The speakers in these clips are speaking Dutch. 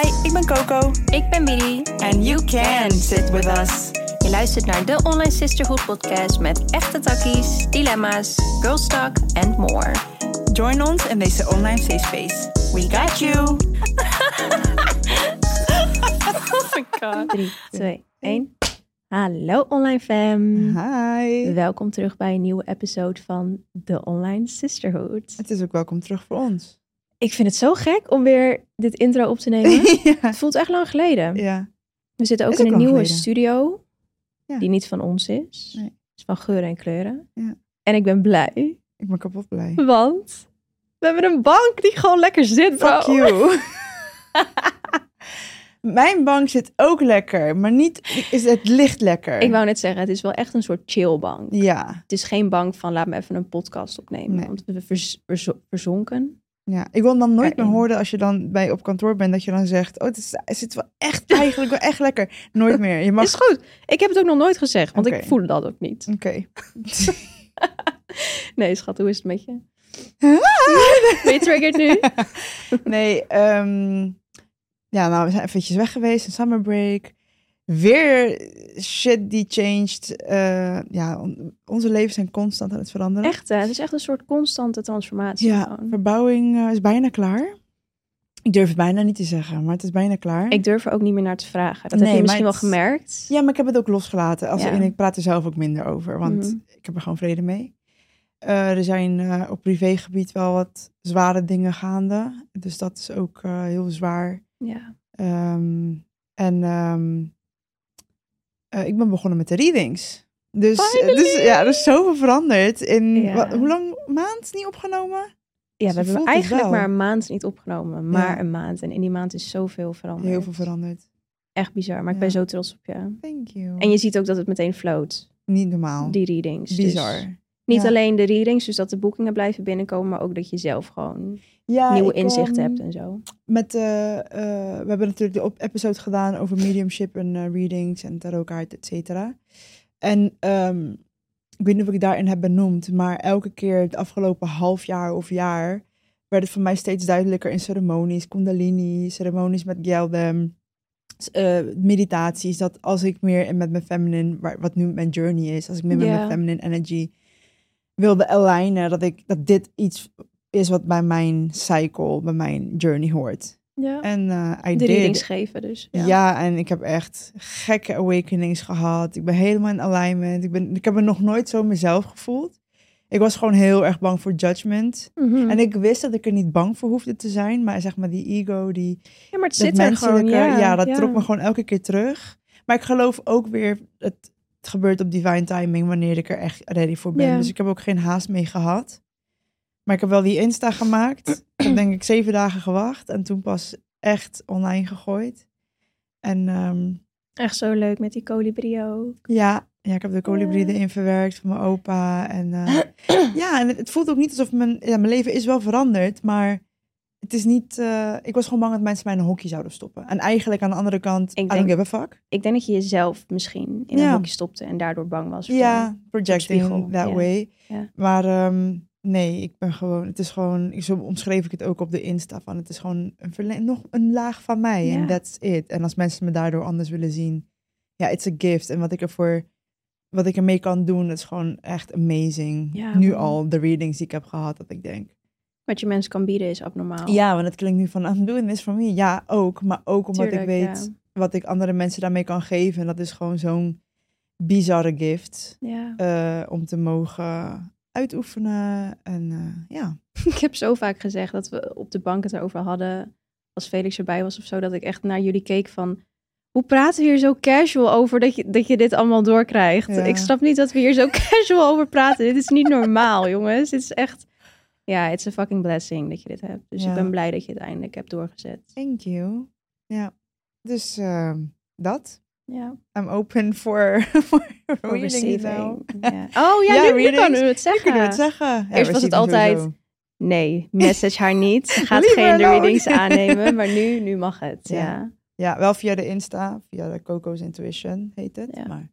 Hi, ik ben Coco. Ik ben Billy. And you can sit with us. Je luistert naar de Online Sisterhood podcast met echte takkies, dilemma's, girl talk and more. Join ons in deze online safe space. We got you. oh my god. 3, 2, 1. Hallo online fam. Hi. Welkom terug bij een nieuwe episode van de Online Sisterhood. Het is ook welkom terug voor ons. Ik vind het zo gek om weer dit intro op te nemen. ja. Het voelt echt lang geleden. ja. We zitten ook Is in ook een nieuwe geleden. studio. Ja. Die niet van ons is. Nee. Het is van geuren en kleuren. Ja. En ik ben blij. Ik ben kapot blij. Want we hebben een bank die gewoon lekker zit, bro. Fuck you. Mijn bank zit ook lekker, maar niet is het licht lekker. Ik wou net zeggen, het is wel echt een soort chillbank. Ja, Het is geen bank van laat me even een podcast opnemen. Nee. Want we vers- verzonken. Ja. Ik wil dan nooit meer horen als je dan bij op kantoor bent dat je dan zegt, oh, het, is, het zit wel echt eigenlijk wel echt lekker. Nooit meer. Je mag. Is goed. Ik heb het ook nog nooit gezegd, want ik voelde dat ook niet. Oké. Nee, schat, hoe is het met je? Ben je triggered nu? Nee, ehm, ja, nou, we zijn eventjes weg geweest, een summer break. Weer shit die changed. Eh, ja, on- onze levens zijn constant aan het veranderen. Echt, hè? Het is echt een soort constante transformatie. Ja, gewoon. verbouwing eh, is bijna klaar. Ik durf het bijna niet te zeggen, maar het is bijna klaar. Ik durf er ook niet meer naar te vragen. Dat Nee, heb je misschien wel gemerkt. Ja, maar ik heb het ook losgelaten. Als Ja. in, ik praat er zelf ook minder over, want Mhm. ik heb er gewoon vrede mee. Eh, er zijn op privégebied wel wat zware dingen gaande. Dus dat is ook heel zwaar. Ja. Ehm, en ehm, eh, ik ben begonnen met de readings. Dus, eh, Finally! dus ja, er is zoveel veranderd. In Ja. wat, hoe lang? Maand niet opgenomen? Ja, we hebben voelt het eigenlijk maar een maand niet opgenomen. Maar Ja. een maand. En in die maand is zoveel veranderd. Heel veel veranderd. Echt bizar. Maar ik ben zo trots op je. Thank you. En je ziet ook dat het meteen float. Niet normaal. Die readings. Dus Bizar. Niet Ja. alleen de readings, dus dat de boekingen blijven binnenkomen. Maar ook dat je zelf gewoon Ja, nieuwe inzichten hebt en zo. Met, eh, eh, we hebben natuurlijk de op- episode gedaan over mediumship en eh, readings en tarotkaart, et cetera. En ehm, ik weet niet of ik daarin heb benoemd, maar elke keer het afgelopen half jaar of jaar werd het voor mij steeds duidelijker in ceremonies, kundalini, ceremonies met Geldem, meditaties, dat als ik meer met mijn feminine, wat nu mijn journey is, als ik meer met mijn feminine energy wilde alignen, dat, ik, dat dit iets is wat bij mijn cycle, bij mijn journey hoort. Ja. En eh I de did. geven dus. Ja. Ja. en ik heb echt gekke awakenings gehad. Ik ben helemaal in alignment. Ik, ben, ik heb me nog nooit zo mezelf gevoeld. Ik was gewoon heel erg bang voor judgment. Mhm. En ik wist dat ik er niet bang voor hoefde te zijn. Maar zeg maar die ego, die, ja, maar het dat zit er gewoon. Ja, dat ja. trok me gewoon elke keer terug. Maar ik geloof ook weer, het, het gebeurt op divine timing wanneer ik er echt ready voor ben. Dus ik heb ook geen haast mee gehad. Maar ik heb wel die Insta gemaakt. ik heb denk ik zeven dagen gewacht. En toen pas echt online gegooid. En ehm, Echt zo leuk met die colibri ook. ja, ja, ik heb de kolibrie Ja. erin verwerkt van mijn opa. En eh, ja, en het, het voelt ook niet alsof mijn, ja, mijn leven is wel veranderd. Maar het is niet, eh, ik was gewoon bang dat mensen mij in een hokje zouden stoppen. En eigenlijk aan de andere kant, Ik I denk- don't give a fuck. Ik denk dat je jezelf misschien in Ja. een hokje stopte en daardoor bang was voor. Ja, projecting that ja. way. Ja. Maar ehm, nee, ik ben gewoon, het is gewoon, zo omschreef ik het ook op de Insta van, het is gewoon een nog een laag van mij en that's it. En als mensen me daardoor anders willen zien, ja, it's a gift. En wat ik ervoor, wat ik ermee kan doen, is gewoon echt amazing. Ja, nu man. al, de readings die ik heb gehad, dat ik denk. Wat je mensen kan bieden is abnormaal. Ja, want het klinkt nu van, I'm doing this for me. Ja, ook, maar ook omdat ik weet ja. wat ik andere mensen daarmee kan geven. En dat is gewoon zo'n bizarre gift Ja. eh, om te mogen uitoefenen. En eh, ja. Ik heb zo vaak gezegd dat we op de bank het erover hadden. Als Felix erbij was of zo. Dat ik echt naar jullie keek van. Hoe praten we hier zo casual over dat je, dat je dit allemaal doorkrijgt? Ja. Ik snap niet dat we hier zo casual over praten. Dit is niet normaal, jongens. Dit is echt. Ja, it's a fucking blessing dat je dit hebt. Dus Ja. ik ben blij dat je het eindelijk hebt doorgezet. Thank you. Ja. Dus ehm, dat. Ja. I'm open for, for now. Oh ja, Ja, nu, nu readings. kan u het Nu zeggen. kunnen we het zeggen. Ja, Eerst was het altijd- sowieso. Nee, message haar niet. Gaat geen de readings aannemen. Maar nu, nu mag het. Ja. Ja. Wel via de Insta, via de Coco's Intuition heet het. Maar...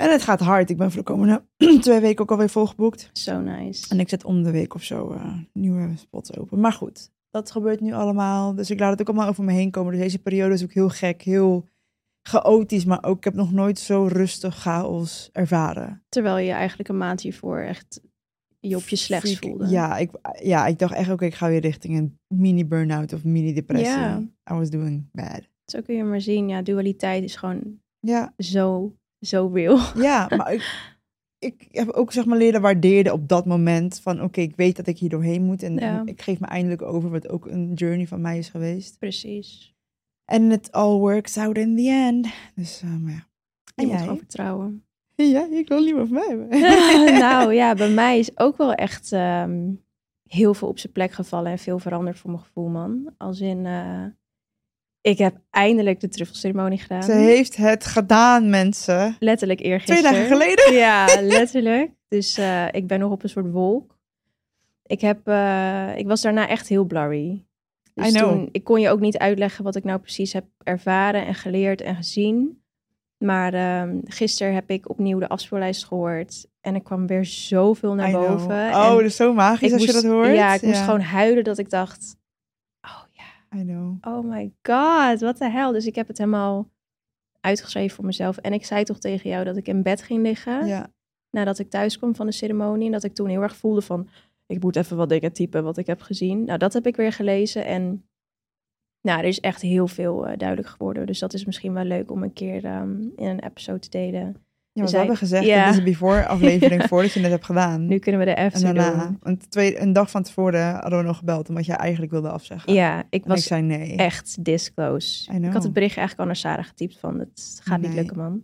En het gaat hard. Ik ben voor de komende twee weken ook alweer volgeboekt. Zo nice. En ik zet om de week of zo eh, nieuwe spots open. Maar goed, dat gebeurt nu allemaal. Dus ik laat het ook allemaal over me heen komen. Dus deze periode is ook heel gek, heel chaotisch. Maar ook, ik heb nog nooit zo rustig chaos ervaren. Terwijl je eigenlijk een maand hiervoor echt je op je slechts Freak. voelde. Ja ik, ja, ik dacht echt, oké, ik ga weer richting een mini-burnout of mini-depressie. Ja. I was doing bad. Zo kun je maar zien. Ja, dualiteit is gewoon Ja, zo, zo real. ja maar ik, ik heb ook zeg maar leren waarderen op dat moment. Van oké, ik weet dat ik hier doorheen moet. En Ja. ik geef me eindelijk over, wat ook een journey van mij is geweest. Precies. En it all works out in the end. Dus, eh, ja. Je En moet jij? gewoon vertrouwen. Ja, ik wil niet meer van mij nou ja, bij mij is ook wel echt ehm, heel veel op zijn plek gevallen en veel veranderd voor mijn gevoel, man. Als in, eh, ik heb eindelijk de truffelceremonie gedaan. Ze heeft het gedaan, mensen. Letterlijk Twee eergisteren. dagen geleden. Ja, letterlijk. Dus eh, ik ben nog op een soort wolk. Ik, heb, eh, ik was daarna echt heel blurry. Dus I know. toen, ik kon je ook niet uitleggen wat ik nou precies heb ervaren en geleerd en gezien. Maar ehm gisteren heb ik opnieuw de afspeellijst gehoord. En er kwam weer zoveel naar boven. Oh, En dat is zo magisch als je dat hoort. Ja, ik moest gewoon huilen dat ik dacht... Oh I know. oh my god, wat de hel. Dus ik heb het helemaal uitgeschreven voor mezelf. En ik zei toch tegen jou dat ik in bed ging liggen Ja. nadat ik thuis kwam van de ceremonie. En dat ik toen heel erg voelde van, ik moet even wat dingen typen wat ik heb gezien. Nou, dat heb ik weer gelezen en nou, er is echt heel veel eh, duidelijk geworden. Dus dat is misschien wel leuk om een keer ehm, in een episode te delen. Ja, we hebben gezegd, ja. dit is een before aflevering voordat je het hebt gedaan. Nu kunnen we de en after daarna, doen. een, twee, een dag van tevoren hadden we nog gebeld, omdat jij eigenlijk wilde afzeggen. Ja, ik En ik was zei nee. echt this close. I know. Ik had het bericht eigenlijk al naar Sarah getypt van, het gaat niet lukken man.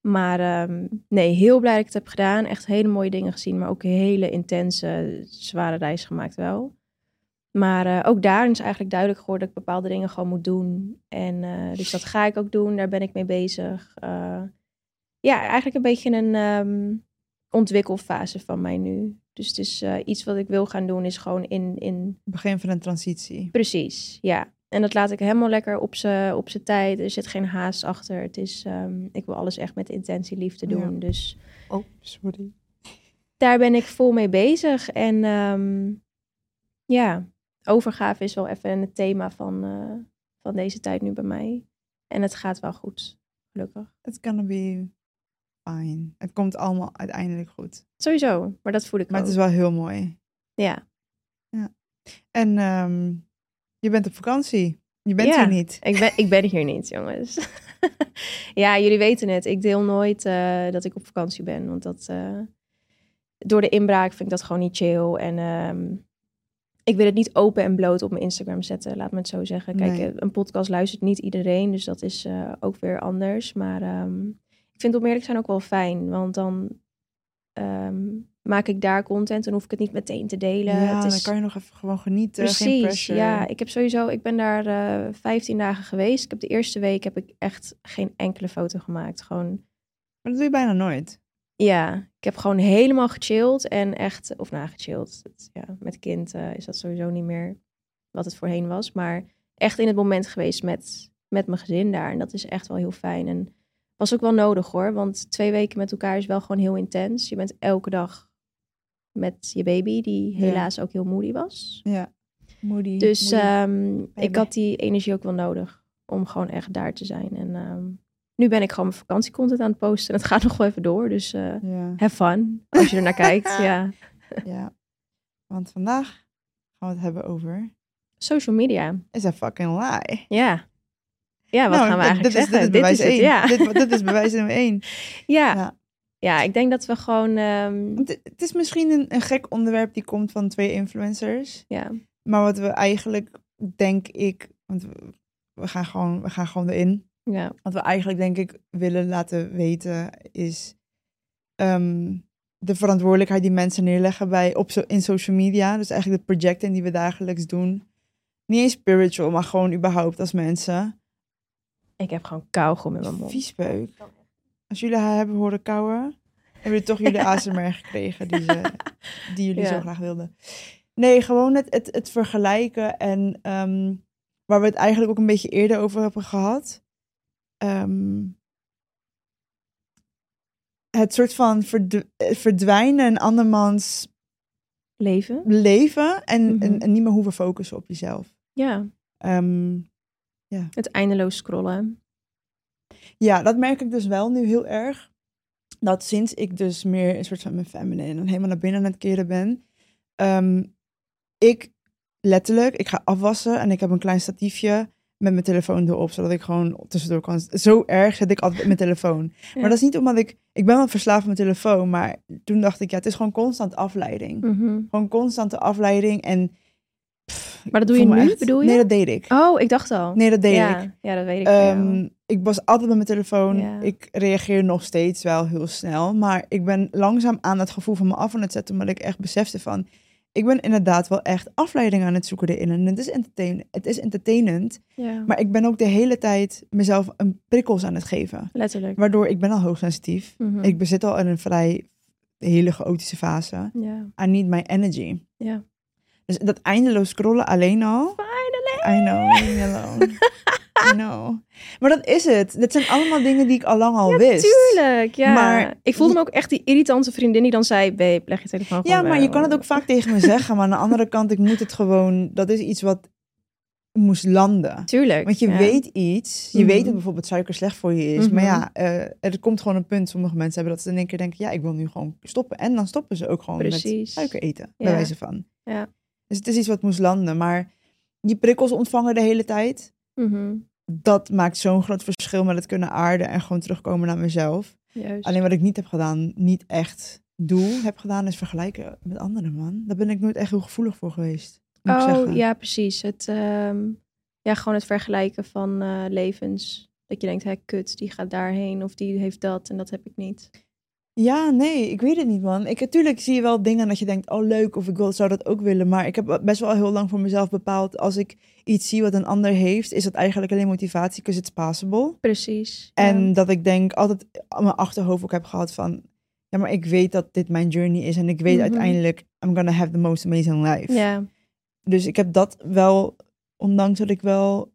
Maar ehm, nee, heel blij dat ik het heb gedaan. Echt hele mooie dingen gezien, maar ook hele intense, zware reis gemaakt wel. Maar eh, ook daarin is eigenlijk duidelijk geworden dat ik bepaalde dingen gewoon moet doen. En eh, dus dat ga ik ook doen, daar ben ik mee bezig. Eh, ja, eigenlijk een beetje een ehm, ontwikkelfase van mij nu. Dus het is eh, iets wat ik wil gaan doen, is gewoon in, in Begin van een transitie. Precies, ja. En dat laat ik helemaal lekker op zijn op tijd. Er zit geen haast achter. Het is, ehm, ik wil alles echt met intentie liefde doen. Ja. Dus Oh, sorry. daar ben ik vol mee bezig. En ehm, ja, overgave is wel even het thema van, eh, van deze tijd nu bij mij. En het gaat wel goed, gelukkig. It's gonna be Het komt allemaal uiteindelijk goed. Sowieso, maar dat voel ik Maar ook. het is wel heel mooi. Ja, En ehm, je bent op vakantie. Je bent Ja. hier niet. ik ben, ik ben hier niet, jongens. ja, jullie weten het. Ik deel nooit eh, dat ik op vakantie ben. Want dat, eh, door de inbraak vind ik dat gewoon niet chill. En ehm, ik wil het niet open en bloot op mijn Instagram zetten, laat me het zo zeggen. Kijk, Nee. een podcast luistert niet iedereen, dus dat is eh, ook weer anders. Maar ehm, ik vind om eerlijk zijn ook wel fijn, want dan ehm, maak ik daar content en hoef ik het niet meteen te delen. ja, het is... dan kan je nog even gewoon genieten. Precies, ja. Ik heb sowieso, ik ben daar eh 15 dagen geweest. Ik heb de eerste week heb ik echt geen enkele foto gemaakt. Gewoon, Maar dat doe je bijna nooit. ja, ik heb gewoon helemaal gechilled en echt, of nou gechilled. Het- ja, met kind eh, is dat sowieso niet meer wat het voorheen was. Maar echt in het moment geweest met, met mijn gezin daar. En dat is echt wel heel fijn. En was ook wel nodig hoor, want twee weken met elkaar is wel gewoon heel intens. Je bent elke dag met je baby, die Ja. helaas ook heel moody was. Ja. Moody. Dus moody. ehm, ik had die energie ook wel nodig om gewoon echt daar te zijn. En ehm, nu ben ik gewoon mijn vakantiecontent aan het posten. En het gaat nog wel even door, dus ja. have fun als je er naar kijkt. Ja. ja. Want vandaag gaan we het hebben over... Social media, Is a fucking lie. ja. Ja, wat Nou, gaan we eigenlijk dit is? Dit is bewijs één. ja. Dit, dit is bewijs nummer één. ja. Ja. Ja, ik denk dat we gewoon... ehm, Het, het is misschien een, een gek onderwerp die komt van twee influencers. ja, Maar wat we eigenlijk, denk ik... Want we, we gaan, gewoon, we gaan gewoon erin. ja, Wat we eigenlijk, denk ik, willen laten weten is... ehm, de verantwoordelijkheid die mensen neerleggen bij, op zo, in social media. Dus eigenlijk de projecten die we dagelijks doen. Niet eens spiritual, maar gewoon überhaupt als mensen. Ik heb gewoon kauwgom in mijn mond. Viespeuk. Als jullie haar hebben horen kauwen, hebben jullie toch jullie ASMR gekregen die, ze, die jullie Ja. zo graag wilden. Nee, gewoon het, het, het vergelijken en ehm, waar we het eigenlijk ook een beetje eerder over hebben gehad. Ehm, het soort van verdw- eh, verdwijnen in andermans Leven. leven en, Mhm. en, en niet meer hoeven focussen op jezelf. Ja, Ehm, het eindeloos scrollen. ja, dat merk ik dus wel nu heel erg. Dat sinds ik dus meer een soort van mijn feminine en helemaal naar binnen aan het keren ben, ehm, ik letterlijk, ik ga afwassen en ik heb een klein statiefje met mijn telefoon erop, zodat ik gewoon tussendoor kan. Zo erg zet ik altijd op mijn telefoon. Ja. Maar dat is niet omdat ik, ik ben wel verslaafd aan mijn telefoon, maar toen dacht ik, ja, het is gewoon constant afleiding. Mhm. Gewoon constante afleiding en. Pff, Maar dat doe je nu, echt- bedoel je? Nee, dat deed ik. Oh, ik dacht al. Nee, dat deed ja. ik. Ja, dat weet ik. Ehm, ik was altijd met mijn telefoon. Ja. Ik reageer nog steeds wel heel snel. Maar ik ben langzaam aan het gevoel van me af aan het zetten. Omdat ik echt besefte van... Ik ben inderdaad wel echt afleiding aan het zoeken erin. En het is, entertain, het is entertainend. Ja, Maar ik ben ook de hele tijd mezelf een prikkels aan het geven. letterlijk. Waardoor ik ben al hoogsensitief. Mhm. Ik bezit al in een vrij hele chaotische fase. Ja. I need my energy. Ja. Dus dat eindeloos scrollen alleen al. Finally! I know, leave me alone. I know. Maar dat is het. Dit zijn allemaal dingen die ik al lang al wist. Tuurlijk, ja. Maar- ik voelde me ook echt die irritante vriendin die dan zei... Babe, leg je telefoon gewoon Ja, maar weg." je kan het ook vaak tegen me zeggen. Maar aan de andere kant, ik moet het gewoon... Dat is iets wat moest landen. Tuurlijk. Want je ja. weet iets. Je Mhm. weet dat bijvoorbeeld suiker slecht voor je is. Maar ja, eh, er komt gewoon een punt. Sommige mensen hebben dat ze in één keer denken... Ja, ik wil nu gewoon stoppen. En dan stoppen ze ook gewoon met suiker eten. Bij Ja. wijze van. Ja. Dus het is iets wat moest landen. Maar die prikkels ontvangen de hele tijd... Mhm. dat maakt zo'n groot verschil met het kunnen aarden en gewoon terugkomen naar mezelf. Juist. Alleen wat ik niet heb gedaan, niet echt doe, heb gedaan, is vergelijken met anderen, man. Daar ben ik nooit echt heel gevoelig voor geweest. Oh, ja, precies. Het, ehm, ja, gewoon het vergelijken van eh, levens. Dat je denkt, hé, kut, die gaat daarheen of die heeft dat en dat heb ik niet. Ja, nee, ik weet het niet, man. Ik, natuurlijk zie je wel dingen dat je denkt, oh leuk, of ik wil, zou dat ook willen. Maar ik heb best wel heel lang voor mezelf bepaald, als ik iets zie wat een ander heeft, is dat eigenlijk alleen motivatie, because it's possible. Precies. En ja. dat ik denk, altijd mijn achterhoofd ook heb gehad van, ja, maar ik weet dat dit mijn journey is en ik weet Mhm. uiteindelijk, I'm gonna have the most amazing life. Ja, Dus ik heb dat wel, ondanks dat ik wel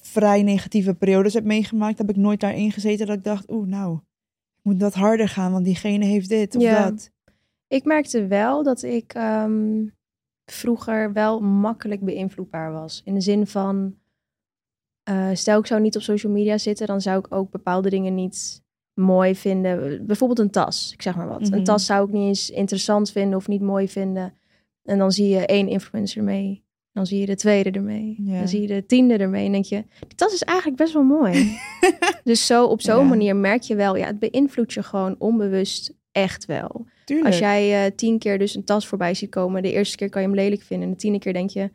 vrij negatieve periodes heb meegemaakt, heb ik nooit daarin gezeten dat ik dacht, oeh, nou, moet wat harder gaan, want diegene heeft dit of Ja. dat. ik merkte wel dat ik ehm, vroeger wel makkelijk beïnvloedbaar was. In de zin van, eh, stel ik zou niet op social media zitten, dan zou ik ook bepaalde dingen niet mooi vinden. Bijvoorbeeld een tas, ik zeg maar wat. Mhm. Een tas zou ik niet eens interessant vinden of niet mooi vinden. En dan zie je één influencer ermee. Dan zie je de tweede ermee. Ja. Dan zie je de tiende ermee. En denk je, die tas is eigenlijk best wel mooi. dus zo op zo'n Ja. manier merk je wel, ja, het beïnvloedt je gewoon onbewust echt wel. Tuurlijk. Als jij eh, tien keer dus een tas voorbij ziet komen, de eerste keer kan je hem lelijk vinden. En de tiende keer denk je,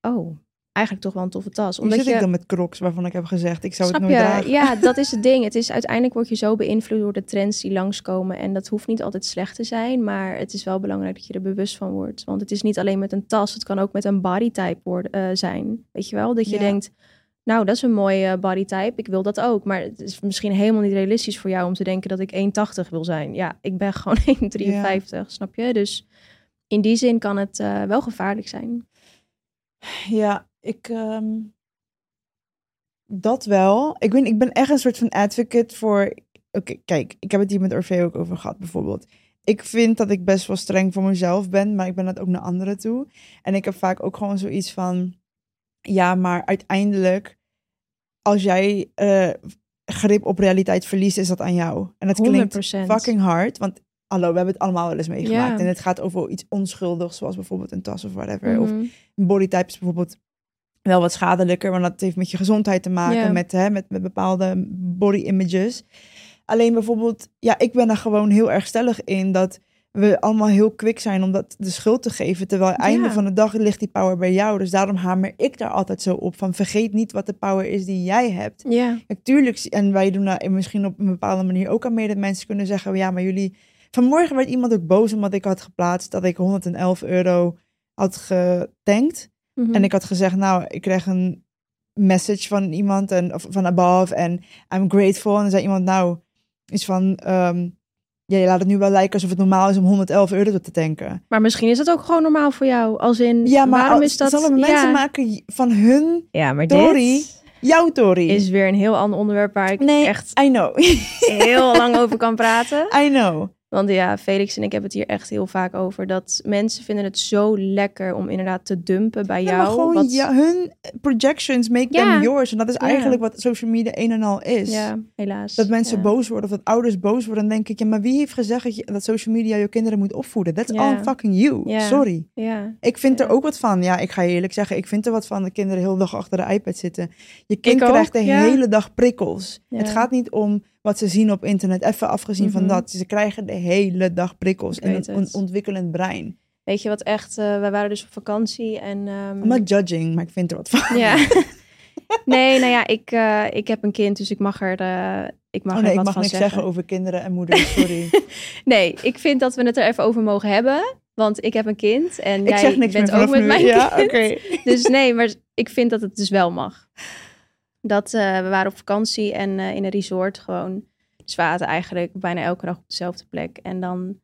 oh, eigenlijk toch wel een toffe tas. Hoe Omdat zit je, ik dan met crocs waarvan ik heb gezegd, ik zou snap het nooit je? dragen. Ja, dat is het ding. Het is uiteindelijk word je zo beïnvloed door de trends die langskomen. En dat hoeft niet altijd slecht te zijn, maar het is wel belangrijk dat je er bewust van wordt. Want het is niet alleen met een tas, het kan ook met een bodytype worden, eh, zijn. Weet je wel? Dat je Ja. denkt, nou, dat is een mooie bodytype, ik wil dat ook. Maar het is misschien helemaal niet realistisch voor jou om te denken dat ik 1,80 wil zijn. Ja, ik ben gewoon 1,53, snap je? Dus in die zin kan het eh, wel gevaarlijk zijn. Ja, ik. ehm, dat wel. Ik, ben, ik ben echt een soort van advocate voor. Oké, kijk, ik heb het hier met Orfeo ook over gehad, bijvoorbeeld. Ik vind dat ik best wel streng voor mezelf ben, maar ik ben dat ook naar anderen toe. En ik heb vaak ook gewoon zoiets van. Ja, maar uiteindelijk, als jij eh, grip op realiteit verliest, is dat aan jou. En dat klinkt 100%. fucking hard, want hallo, we hebben het allemaal wel eens meegemaakt. En het gaat over iets onschuldigs, zoals bijvoorbeeld een tas of whatever. Of Mhm. een bodytype is bijvoorbeeld wel wat schadelijker, want dat heeft met je gezondheid te maken, met, hè, met, met bepaalde body images. Alleen bijvoorbeeld, ja, ik ben er gewoon heel erg stellig in dat we allemaal heel quick zijn om dat de schuld te geven. Terwijl Ja. einde van de dag ligt die power bij jou. Dus daarom hamer ik daar altijd zo op van vergeet niet wat de power is die jij hebt. Ja, Natuurlijk, en wij doen daar misschien op een bepaalde manier ook aan mee dat mensen kunnen zeggen, ja, maar jullie... Vanmorgen werd iemand ook boos omdat ik had geplaatst dat ik 111 euro had getankt. Mhm. En ik had gezegd, nou, ik kreeg een message van iemand en, of van above en I'm grateful. En dan zei iemand, nou, iets van, ehm, ja, je laat het nu wel lijken alsof het normaal is om 111 euro te tanken. Maar misschien is dat ook gewoon normaal voor jou. Als in, Ja, maar waarom is dat... sommige mensen ja. maken van hun ja, maar Tori dit jouw Tory. is weer een heel ander onderwerp waar ik Nee, echt I know. heel lang over kan praten. I know. Want ja, Felix en ik hebben het hier echt heel vaak over. Dat mensen vinden het zo lekker om inderdaad te dumpen bij Ja, jou. maar gewoon wat- ja, hun projections make Ja. them yours. En dat is Ja. eigenlijk wat social media een en al is. ja, helaas. Dat mensen boos worden of dat ouders boos worden. Dan denk ik, ja, maar wie heeft gezegd dat, je, dat social media je kinderen moet opvoeden? That's all fucking you. Sorry. Ja, Ik vind er ook wat van. Ja, ik ga je eerlijk zeggen. Ik vind er wat van de kinderen heel de dag achter de iPad zitten. Je kind krijgt de hele dag prikkels. Het gaat niet om wat ze zien op internet. Even afgezien van Mhm. dat. Ze krijgen de hele dag prikkels. Ik En een on- ontwikkelend brein. weet je wat echt... eh wij waren dus op vakantie en... I'm not judging, maar ik vind er wat van. Ja. nee, nou ja, ik, eh, ik heb een kind, dus ik mag er, eh, ik mag Oh er nee, ik mag van niks zeggen. over kinderen en moeders. Sorry. Nee, ik vind dat we het er even over mogen hebben. Want ik heb een kind en ik jij zeg niks bent ook met nu. mijn ja, kind. oké. Dus nee, maar ik vind dat het dus wel mag. Dat, eh, we waren op vakantie en eh, in een resort gewoon. Dus we aten eigenlijk bijna elke dag op dezelfde plek. En dan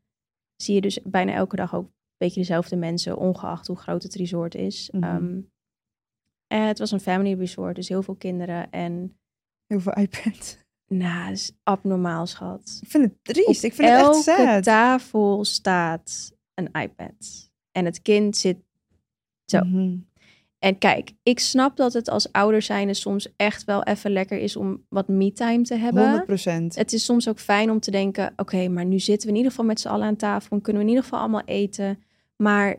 zie je dus bijna elke dag ook een beetje dezelfde mensen, ongeacht hoe groot het resort is. Mhm. Ehm, en het was een family resort, dus heel veel kinderen. En Heel veel iPad. nou, is abnormaal, schat. Ik vind het triest. Op ik vind het echt elke sad. tafel staat een iPad. En het kind zit Zo. Mhm. En kijk, ik snap dat het als ouder zijnde soms echt wel even lekker is om wat me-time te hebben. 100 procent. Het is soms ook fijn om te denken, oké, maar nu zitten we in ieder geval met z'n allen aan tafel en kunnen we in ieder geval allemaal eten. Maar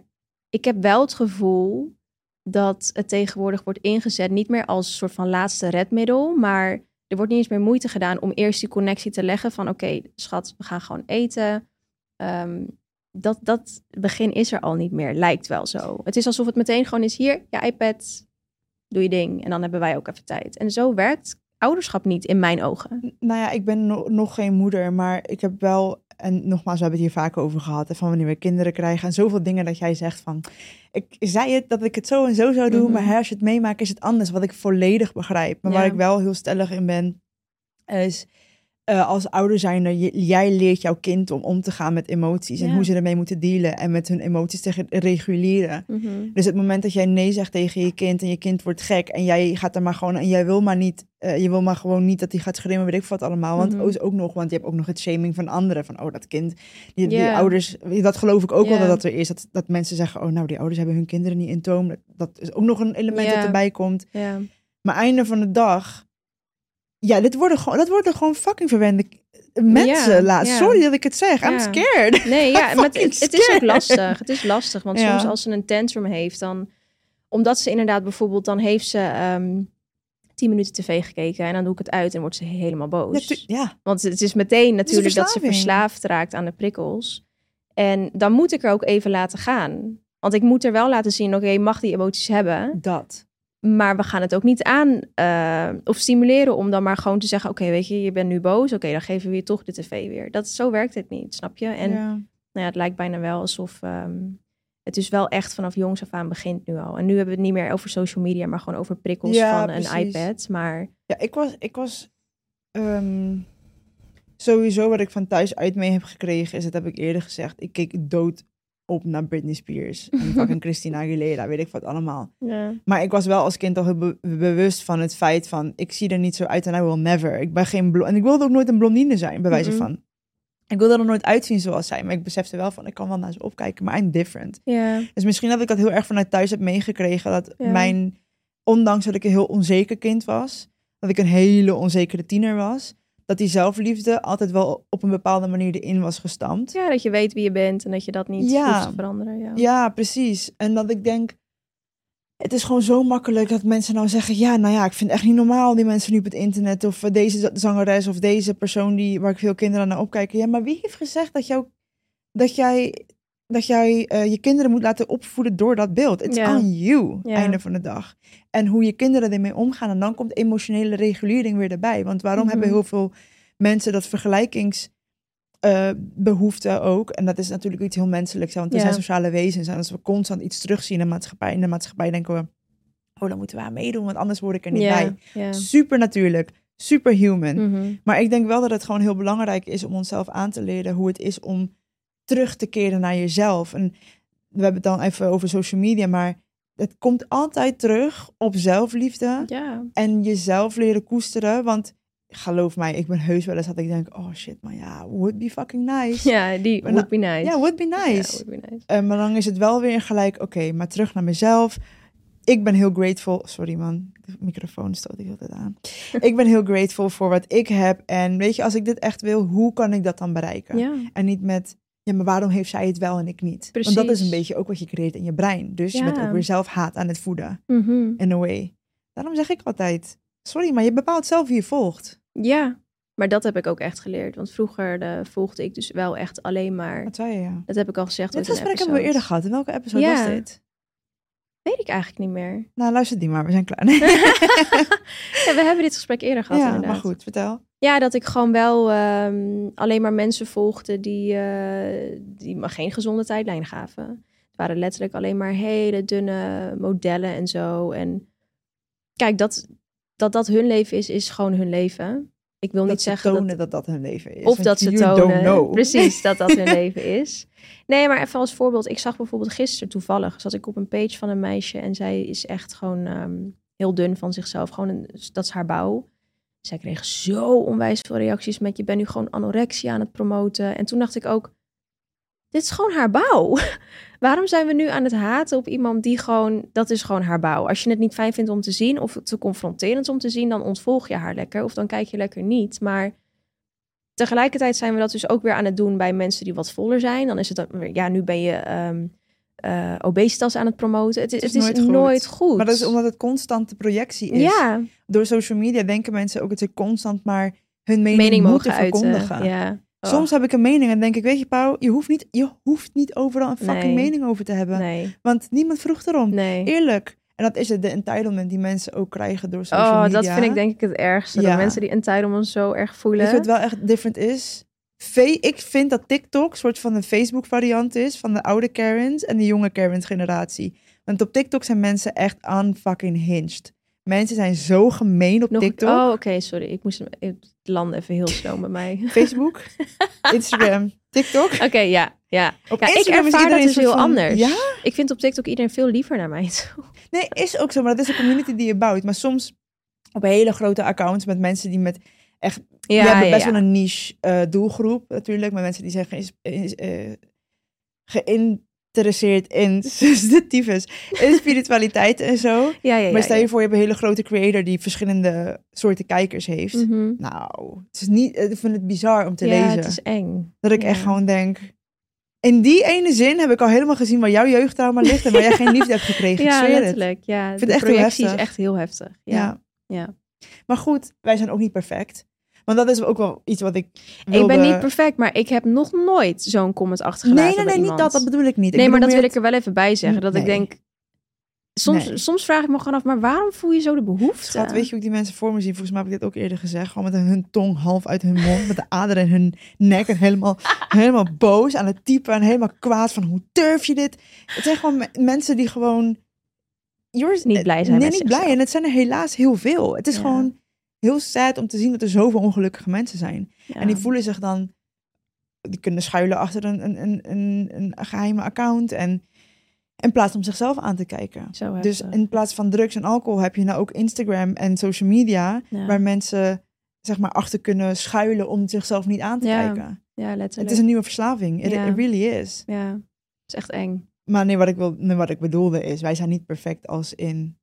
ik heb wel het gevoel dat het tegenwoordig wordt ingezet niet meer als een soort van laatste redmiddel, maar er wordt niet eens meer moeite gedaan om eerst die connectie te leggen van, oké, schat, we gaan gewoon eten. Ehm, dat, dat begin is er al niet meer, lijkt wel zo. Het is alsof het meteen gewoon is, hier, je iPad, doe je ding. En dan hebben wij ook even tijd. En zo werkt ouderschap niet in mijn ogen. Nou ja, ik ben no- nog geen moeder, maar ik heb wel, en nogmaals, we hebben het hier vaak over gehad, hè, van wanneer we kinderen krijgen en zoveel dingen dat jij zegt van, ik zei het dat ik het zo en zo zou doen, Mhm. maar hè, als je het meemaakt is het anders, wat ik volledig begrijp. Maar waar ik wel heel stellig in ben, is eh, als ouder zijnde, jij leert jouw kind om om te gaan met emoties en hoe ze ermee moeten dealen en met hun emoties te reguleren. Mhm. Dus het moment dat jij nee zegt tegen je kind en je kind wordt gek en jij gaat er maar gewoon en jij wil maar niet, eh, je wil maar gewoon niet dat hij gaat schreeuwen, weet ik wat allemaal. Want oh, is ook nog, want je hebt ook nog het shaming van anderen van oh dat kind, die, die ouders, dat geloof ik ook wel dat dat er is, dat, dat mensen zeggen oh nou die ouders hebben hun kinderen niet in toom. Dat, dat is ook nog een element dat erbij komt. Maar einde van de dag, ja, dit worden gewoon, dat worden gewoon fucking verwende mensen. Ja, laat. ja. Sorry dat ik het zeg, I'm scared. Nee, ja, maar het, het is ook lastig. Het is lastig, want soms als ze een tantrum heeft, dan... Omdat ze inderdaad bijvoorbeeld, dan heeft ze ehm tien minuten tv gekeken en dan doe ik het uit en wordt ze helemaal boos. ja, Want het is meteen natuurlijk dat ze verslaafd raakt aan de prikkels. En dan moet ik er ook even laten gaan. Want ik moet er wel laten zien, oké, je mag die emoties hebben. dat. Maar we gaan het ook niet aan eh, of stimuleren om dan maar gewoon te zeggen: Oké, weet je, je bent nu boos. Oké, dan geven we je toch de tv weer. Dat, zo werkt het niet, snap je? En ja. nou ja, het lijkt bijna wel alsof ehm, het dus wel echt vanaf jongs af aan begint nu al. En nu hebben we het niet meer over social media, maar gewoon over prikkels Ja, van een iPad. Maar Ja, ik was, ik was ehm, sowieso wat ik van thuis uit mee heb gekregen, is dat heb ik eerder gezegd. Ik keek dood op naar Britney Spears en fucking Christina Aguilera, weet ik wat allemaal. ja, Maar ik was wel als kind al heel be- bewust van het feit van, ik zie er niet zo uit en I will never. Ik ben geen en ik wilde ook nooit een blondine zijn, bij wijze Mhm. van. Ik wilde er nooit uitzien zoals zij, maar ik besefte wel van, ik kan wel naar ze opkijken, maar I'm different. ja, Dus misschien dat ik dat heel erg vanuit thuis heb meegekregen. Dat Ja. mijn, ondanks dat ik een heel onzeker kind was, dat ik een hele onzekere tiener was, dat die zelfliefde altijd wel op een bepaalde manier erin was gestampt. ja, dat je weet wie je bent en dat je dat niet Ja. hoeft te veranderen. Ja. Ja, precies. En dat ik denk, het is gewoon zo makkelijk dat mensen nou zeggen, ja, nou ja, ik vind het echt niet normaal die mensen nu op het internet of eh, deze zangeres of deze persoon die waar ik veel kinderen naar opkijken. Ja, maar wie heeft gezegd dat jou, dat jij, dat jij eh, je kinderen moet laten opvoeden door dat beeld? It's Ja. on you, einde van de dag. En hoe je kinderen ermee omgaan en dan komt emotionele regulering weer erbij. Want waarom Mhm. hebben heel veel mensen dat vergelijkings eh, ook. En dat is natuurlijk iets heel menselijks. Want we zijn sociale wezens. En als we constant iets terugzien in de maatschappij, in de maatschappij denken we... Oh, dan moeten we aan meedoen, want anders word ik er niet bij. Super natuurlijk, super human. Mhm. Maar ik denk wel dat het gewoon heel belangrijk is om onszelf aan te leren hoe het is om terug te keren naar jezelf. En we hebben het dan even over social media, maar het komt altijd terug op zelfliefde ja. en jezelf leren koesteren. Want geloof mij, ik ben heus wel eens dat ik denk, oh shit, maar ja, would be fucking nice. Ja, die would be nice. Ja, would be Ja, nice. would be nice. Eh, maar dan is het wel weer gelijk, oké, maar terug naar mezelf. Ik ben heel grateful. Sorry man, de microfoon stoot ik altijd aan. ik ben heel grateful voor wat ik heb. En weet je, als ik dit echt wil, hoe kan ik dat dan bereiken? Ja. En niet met, ja, maar waarom heeft zij het wel en ik niet? Want dat is Precies. een beetje ook wat je creëert in je brein. Dus je bent ook weer zelf haat aan het voeden, Mhm. in a way. Daarom zeg ik altijd, sorry, maar je bepaalt zelf wie je volgt. Ja, maar dat heb ik ook echt geleerd. Want vroeger eh, volgde ik dus wel echt alleen maar... Wat zei je, ja? Dat heb ik al gezegd Dit gesprek hebben we eerder gehad. In welke episode Ja. was dit? Weet ik eigenlijk niet meer. Nou, luister die maar. We zijn klaar. Ja, we hebben dit gesprek eerder gehad ja, inderdaad. maar goed, vertel. Ja, dat ik gewoon wel ehm, alleen maar mensen volgde die, eh, die me geen gezonde tijdlijn gaven. Het waren letterlijk alleen maar hele dunne modellen en zo. En kijk, dat dat, dat hun leven is, is gewoon hun leven. Ik wil dat niet ze zeggen tonen dat... dat... dat hun leven is. Of dat ze tonen, precies, dat dat hun leven is. Nee, maar even als voorbeeld. Ik zag bijvoorbeeld gisteren toevallig, zat ik op een page van een meisje en zij is echt gewoon ehm, heel dun van zichzelf. Gewoon een, dat is haar bouw. Zij kreeg zo onwijs veel reacties met je bent nu gewoon anorexia aan het promoten. En toen dacht ik ook, dit is gewoon haar bouw. Waarom zijn we nu aan het haten op iemand die gewoon, dat is gewoon haar bouw. Als je het niet fijn vindt om te zien of te confronterend om te zien, dan ontvolg je haar lekker of dan kijk je lekker niet. Maar tegelijkertijd zijn we dat dus ook weer aan het doen bij mensen die wat voller zijn. Dan is het ja, nu ben je ehm eh, obesitas aan het promoten. Het, is- het is, nooit, goed. Maar dat is omdat het constante projectie is. Ja, Door social media denken mensen ook dat ze constant maar hun mening, mening moeten mogen uiten. verkondigen. Ja. Oh, Soms heb ik een mening en denk ik, weet je Pauw, je hoeft niet, je hoeft niet overal een fucking Nee. mening over te hebben. nee, Want niemand vroeg erom. nee. Eerlijk. En dat is het, de entitlement die mensen ook krijgen door social Oh, media. dat vind ik denk ik het ergste. Ja. Dat mensen die entitlement zo erg voelen. Je wat wel echt different is? Ik vind dat TikTok een soort van een Facebook variant is van de oude Karens en de jonge Karens generatie. Want op TikTok zijn mensen echt unfucking hinged. Mensen zijn zo gemeen op Nog, TikTok. Oh, oké, sorry. Ik moest het landen even heel slow bij mij. Facebook, Instagram, TikTok. Oké, ja, ja. Op Ja, ik Instagram is ervaar dat dus heel van- anders. Ja? Ik vind op TikTok iedereen veel liever naar mij toe. Nee, is ook zo. Maar dat is een community die je bouwt. Maar soms op hele grote accounts met mensen die met echt Ja, hebben ja, best ja. wel een niche eh, doelgroep natuurlijk. Met mensen die zijn is- eh, geïnteresseerd in de tyfus, in spiritualiteit en zo. Ja, ja, ja, maar stel ja. je voor, je hebt een hele grote creator die verschillende soorten kijkers heeft. Mhm. Nou, het is niet, ik vind het bizar om te ja, lezen. het is eng. Dat ik ja. echt gewoon denk... In die ene zin heb ik al helemaal gezien waar jouw jeugdtrauma ligt en waar jij geen liefde hebt gekregen. Ja, het. letterlijk. Ja, vind de het echt heel projectie is heftig. echt heel heftig. Ja. Ja. Ja. Maar goed, wij zijn ook niet perfect. Want dat is ook wel iets wat ik Ik ben niet perfect, maar ik heb nog nooit zo'n comment achtergelaten Nee, nee, nee, niet dat. Dat bedoel ik niet. Nee, maar dat wil ik er wel even bij zeggen. Dat ik denk... Soms, Nee. soms vraag ik me gewoon af, maar waarom voel je zo de behoefte? Schat, weet je hoe ik die mensen voor me zie? Volgens mij heb ik dit ook eerder gezegd. Gewoon met hun tong half uit hun mond. Met de aderen in hun nek. En helemaal, helemaal boos aan het typen. En helemaal kwaad van hoe durf je dit? Het zijn gewoon me- mensen die gewoon... Niet blij zijn Nee, niet blij. En het zijn er helaas heel veel. Het is Ja. gewoon heel sad om te zien dat er zoveel ongelukkige mensen zijn. Ja. En die voelen zich dan... Die kunnen schuilen achter een, een, een, een, een geheime account. En in plaats om zichzelf aan te kijken. Dus in plaats van drugs en alcohol heb je nou ook Instagram en social media, Ja. waar mensen zeg maar achter kunnen schuilen om zichzelf niet aan te Ja, kijken. Ja, letterlijk. Het is een nieuwe verslaving. It really is. Ja, het is echt eng. Maar nee, wat ik, wil, nee, wat ik bedoelde is, wij zijn niet perfect als in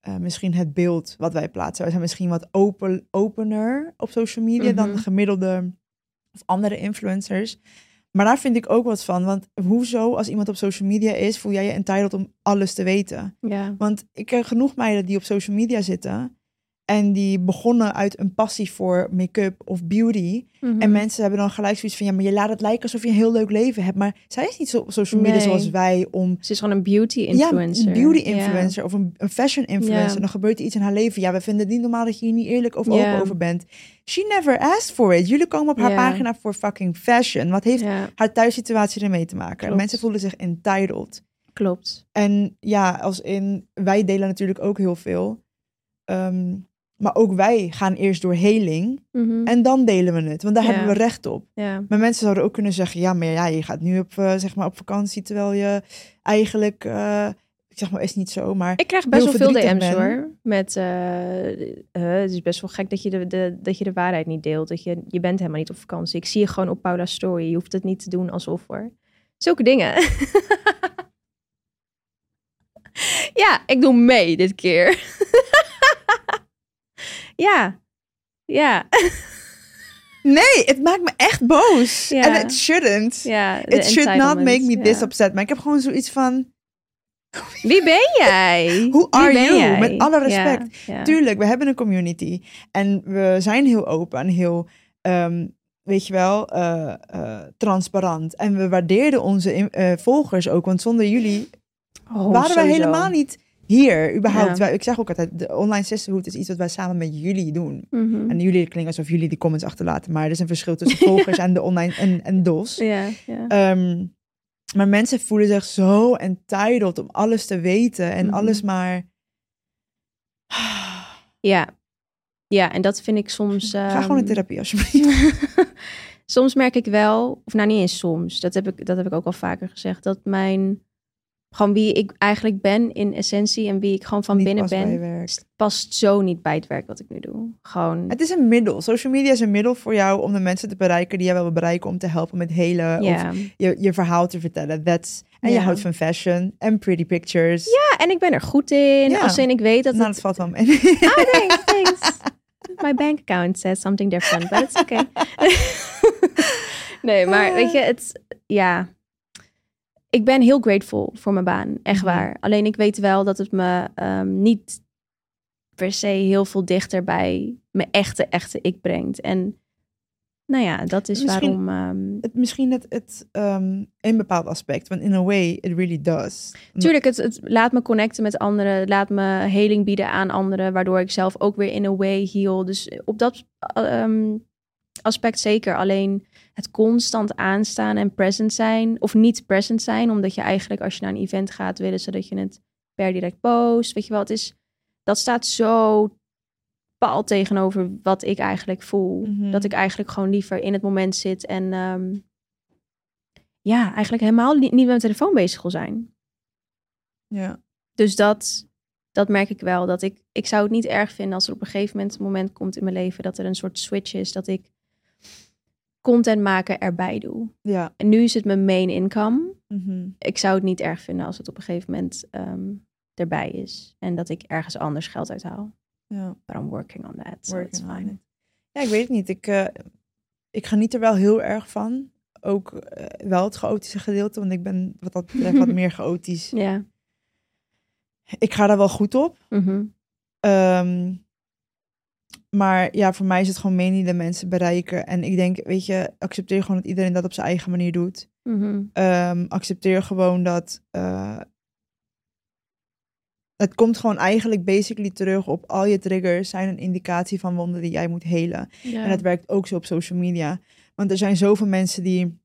eh, misschien het beeld wat wij plaatsen. Wij zijn misschien wat open, opener op social media dan Mhm. de gemiddelde of andere influencers. Maar daar vind ik ook wat van. Want hoezo, als iemand op social media is, voel jij je entitled om alles te weten? Ja. Want ik ken genoeg meiden die op social media zitten. En die begonnen uit een passie voor make-up of beauty. Mhm. En mensen hebben dan gelijk zoiets van... ja, maar je laat het lijken alsof je een heel leuk leven hebt. Maar zij is niet zo op social media Nee. zoals wij om... Ze is gewoon een beauty influencer. Ja, een beauty influencer of een, een fashion influencer. Ja. Dan gebeurt er iets in haar leven. Ja, we vinden het niet normaal dat je hier niet eerlijk of open over bent. She never asked for it. Jullie komen op haar pagina voor fucking fashion. Wat heeft haar thuissituatie ermee te maken? Klopt. Mensen voelen zich entitled. klopt. En ja, als in, wij delen natuurlijk ook heel veel. Ehm, maar ook wij gaan eerst door heling Mhm. en dan delen we het, want daar Ja. hebben we recht op. Ja. Maar mensen zouden ook kunnen zeggen, ja, maar ja, je gaat nu op, eh, zeg maar op vakantie terwijl je eigenlijk, eh, zeg maar, is niet zo, maar Ik krijg best wel veel DM's ben. hoor. Met, eh, het is best wel gek dat je de, de, dat je de waarheid niet deelt. Dat je, je bent helemaal niet op vakantie. Ik zie je gewoon op Paula's story. Je hoeft het niet te doen alsof hoor. Zulke dingen. ja, ik doe mee dit keer. ja. Ja. nee, het maakt me echt boos. En it shouldn't. ja de It should not make me this upset. Maar ik heb gewoon zoiets van, Wie ben jij? Who are you? jij? Met alle respect. tuurlijk, we hebben een community. En we zijn heel open en heel, ehm, weet je wel, eh, eh, transparant. En we waardeerden onze in- eh, volgers ook. Want zonder jullie Oh, waren sowieso. helemaal niet hier. Überhaupt. Ja. Wij, ik zeg ook altijd, de online sisterhood is iets wat wij samen met jullie doen. Mhm. En jullie klinken alsof jullie die comments achterlaten. Maar er is een verschil tussen volgers en de online en, en DOS. Ja, ja. Ehm, maar mensen voelen zich zo entitled om alles te weten. En Mhm. alles maar... Ja. Ja, en dat vind ik soms... Ga gewoon in ehm, therapie alsjeblieft. soms merk ik wel, of nou niet eens soms, dat heb ik, dat heb ik ook al vaker gezegd, dat mijn, gewoon wie ik eigenlijk ben in essentie en wie ik gewoon van Niet binnen ben, past zo niet bij het werk wat ik nu doe. Gewoon, Het is een middel. Social media is een middel voor jou om de mensen te bereiken die jij wil bereiken. Om te helpen met hele of je, je verhaal te vertellen. That's, en je houdt van fashion en pretty pictures. ja, en ik ben er goed in. Ja. Als in ik weet dat nou, het... dat valt wel mee. Ah, thanks, thanks. My bank account says something different, but it's okay. nee, maar weet je, het, ja. Ik ben heel grateful voor mijn baan, echt Mhm. waar. Alleen ik weet wel dat het me ehm, niet per se heel veel dichter bij mijn echte, echte ik brengt. En nou ja, dat is Misschien- waarom... ehm, het, misschien het, het ehm, in een bepaald aspect. Want in a way, it really does. Tuurlijk, het, het laat me connecten met anderen. Laat me heling bieden aan anderen. Waardoor ik zelf ook weer in a way heal. Dus op dat ehm, aspect zeker. Alleen het constant aanstaan en present zijn. Of niet present zijn. Omdat je eigenlijk als je naar een event gaat willen ze dat je het per direct post. Weet je wel, het is, dat staat zo paal tegenover wat ik eigenlijk voel. Mhm. Dat ik eigenlijk gewoon liever in het moment zit. En ehm, ja, eigenlijk helemaal niet, niet met mijn telefoon bezig wil zijn. Ja. Dus dat, dat merk ik wel. Dat ik, ik zou het niet erg vinden als er op een gegeven moment een moment komt in mijn leven dat er een soort switch is dat ik content maken erbij doe. Ja. En nu is het mijn main income. Mhm. Ik zou het niet erg vinden als het op een gegeven moment ehm, erbij is. En dat ik ergens anders geld uithaal. ja. But I'm working on that. So it's Working on fine. it. Ja, ik weet het niet. Ik, eh, ik geniet er wel heel erg van. Ook eh, wel het chaotische gedeelte, want ik ben wat dat betreft wat meer chaotisch. Ja. Ik ga daar wel goed op. Mhm. Ehm, maar ja, voor mij is het gewoon meenie de mensen bereiken. En ik denk, weet je, accepteer gewoon dat iedereen dat op zijn eigen manier doet. Mhm. Ehm, accepteer gewoon dat. eh, het komt gewoon eigenlijk basically terug op al je triggers zijn een indicatie van wonden die jij moet helen. Ja. En dat werkt ook zo op social media. Want er zijn zoveel mensen die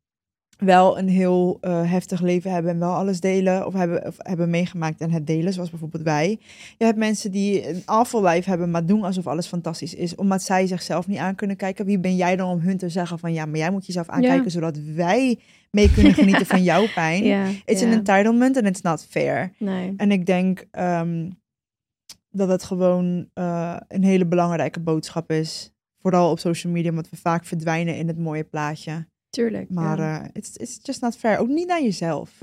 wel een heel eh, heftig leven hebben en wel alles delen of hebben, of hebben meegemaakt en het delen, zoals bijvoorbeeld wij. Je hebt mensen die een life hebben, maar doen alsof alles fantastisch is, omdat zij zichzelf niet aan kunnen kijken. Wie ben jij dan om hun te zeggen van ja, maar jij moet jezelf aankijken, Ja. zodat wij mee kunnen genieten van jouw pijn. ja. It's ja. an entitlement and it's not fair. Nee. En ik denk ehm, dat het gewoon eh, een hele belangrijke boodschap is. Vooral op social media, omdat we vaak verdwijnen in het mooie plaatje. Tuurlijk. Maar ja. eh, it's, it's just not fair. Ook niet naar jezelf.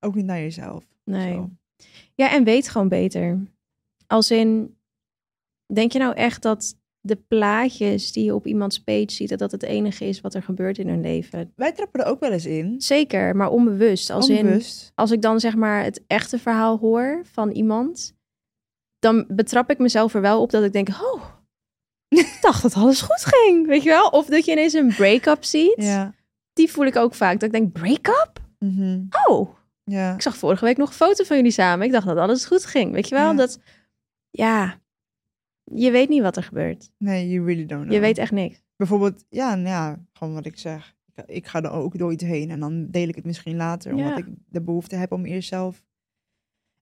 Ook niet naar jezelf. Nee. Zo. Ja, en weet gewoon beter. Als in, denk je nou echt dat de plaatjes die je op iemands page ziet, dat dat het enige is wat er gebeurt in hun leven? Wij trappen er ook wel eens in. Zeker, maar onbewust. Als in, als ik dan zeg maar het echte verhaal hoor van iemand, dan betrap ik mezelf er wel op dat ik denk, oh, ik dacht dat alles goed ging, weet je wel? Of dat je ineens een break-up ziet. Ja. Die voel ik ook vaak. Dat ik denk, break-up? Mhm. Oh, ja. ik zag vorige week nog een foto van jullie samen. Ik dacht dat alles goed ging. Weet je wel? Ja. Dat, ja, je weet niet wat er gebeurt. Nee, you really don't know. Je weet echt niks. Bijvoorbeeld, ja, nou ja, gewoon wat ik zeg. Ik, ik ga er ook door iets heen en dan deel ik het misschien later. Omdat Ja. ik de behoefte heb om eerst zelf...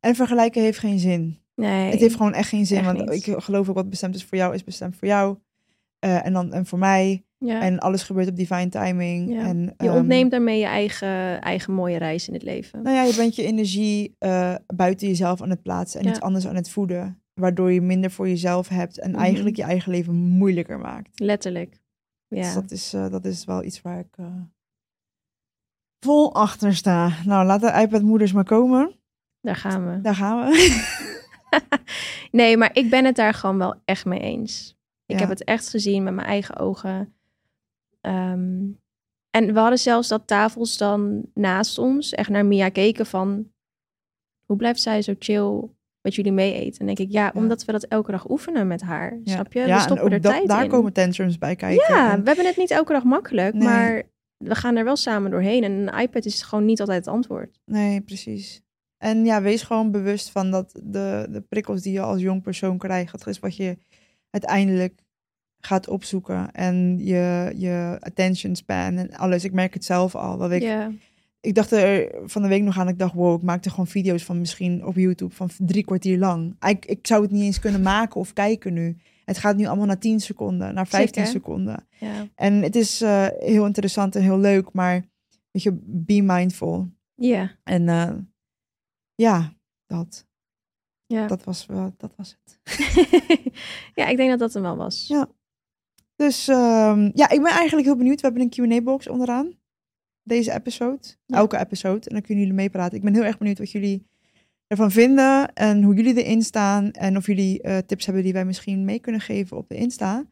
En vergelijken heeft geen zin. Nee. Het heeft gewoon echt geen zin. echt want niet. ik geloof ook wat bestemd is voor jou, is bestemd voor jou. Eh, en, dan, en voor mij. Ja. En alles gebeurt op divine timing. Ja. En, je ehm, ontneemt daarmee je eigen, eigen mooie reis in het leven. Nou ja, je bent je energie eh, buiten jezelf aan het plaatsen en Ja. iets anders aan het voeden. Waardoor je minder voor jezelf hebt en Mhm. eigenlijk je eigen leven moeilijker maakt. Letterlijk. Dus Ja. dat is, eh, dat is wel iets waar ik vol achter sta. Nou, laat de iPad-moeders maar komen. Daar gaan we. Daar gaan we. Nee, maar ik ben het daar gewoon wel echt mee eens. Ik Ja. heb het echt gezien met mijn eigen ogen. Ehm, en we hadden zelfs dat tafels dan naast ons echt naar Mia keken van... Hoe blijft zij zo chill met jullie mee eten? En denk ik, ja, omdat we dat elke dag oefenen met haar. Ja. Snap je? Ja, we en stoppen er dat- tijd daar in. komen tantrums bij kijken. Ja, En- we hebben het niet elke dag makkelijk, Nee. maar we gaan er wel samen doorheen. En een iPad is gewoon niet altijd het antwoord. Nee, precies. En ja, wees gewoon bewust van dat de, de prikkels die je als jong persoon krijgt, dat is wat je uiteindelijk gaat opzoeken. En je, je attention span en alles. Ik merk het zelf al. Dat ik, ik dacht er van de week nog aan, ik dacht, wow, ik maakte gewoon video's van misschien op YouTube van drie kwartier lang. Ik, ik zou het niet eens kunnen maken of kijken nu. Het gaat nu allemaal naar 10 seconden, naar 15 Sick, hè? seconden. ja. En het is eh, heel interessant en heel leuk, maar weet je, be mindful. ja, En eh, ja, dat, ja. dat, was, wel, dat was het. ja, ik denk dat dat hem wel was. Ja. Dus ehm, ja, ik ben eigenlijk heel benieuwd. We hebben een Q&A-box onderaan. Deze episode. Ja. Elke episode. En dan kunnen jullie meepraten. Ik ben heel erg benieuwd wat jullie ervan vinden. En hoe jullie erin staan. En of jullie eh, tips hebben die wij misschien mee kunnen geven op de Insta.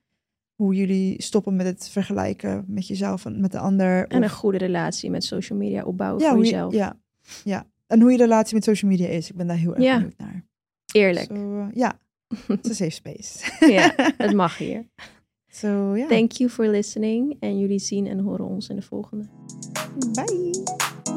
Hoe jullie stoppen met het vergelijken met jezelf en met de ander. En een goede relatie met social media opbouwen ja, voor hoe je- jezelf. ja, ja. En hoe je relatie met social media is. Ik ben daar heel erg Ja. benieuwd naar. Eerlijk. Zo, eh, ja, het is een safe space. ja, het mag hier. Zo, ja. Thank you for listening. En jullie zien en horen ons in de volgende. Bye.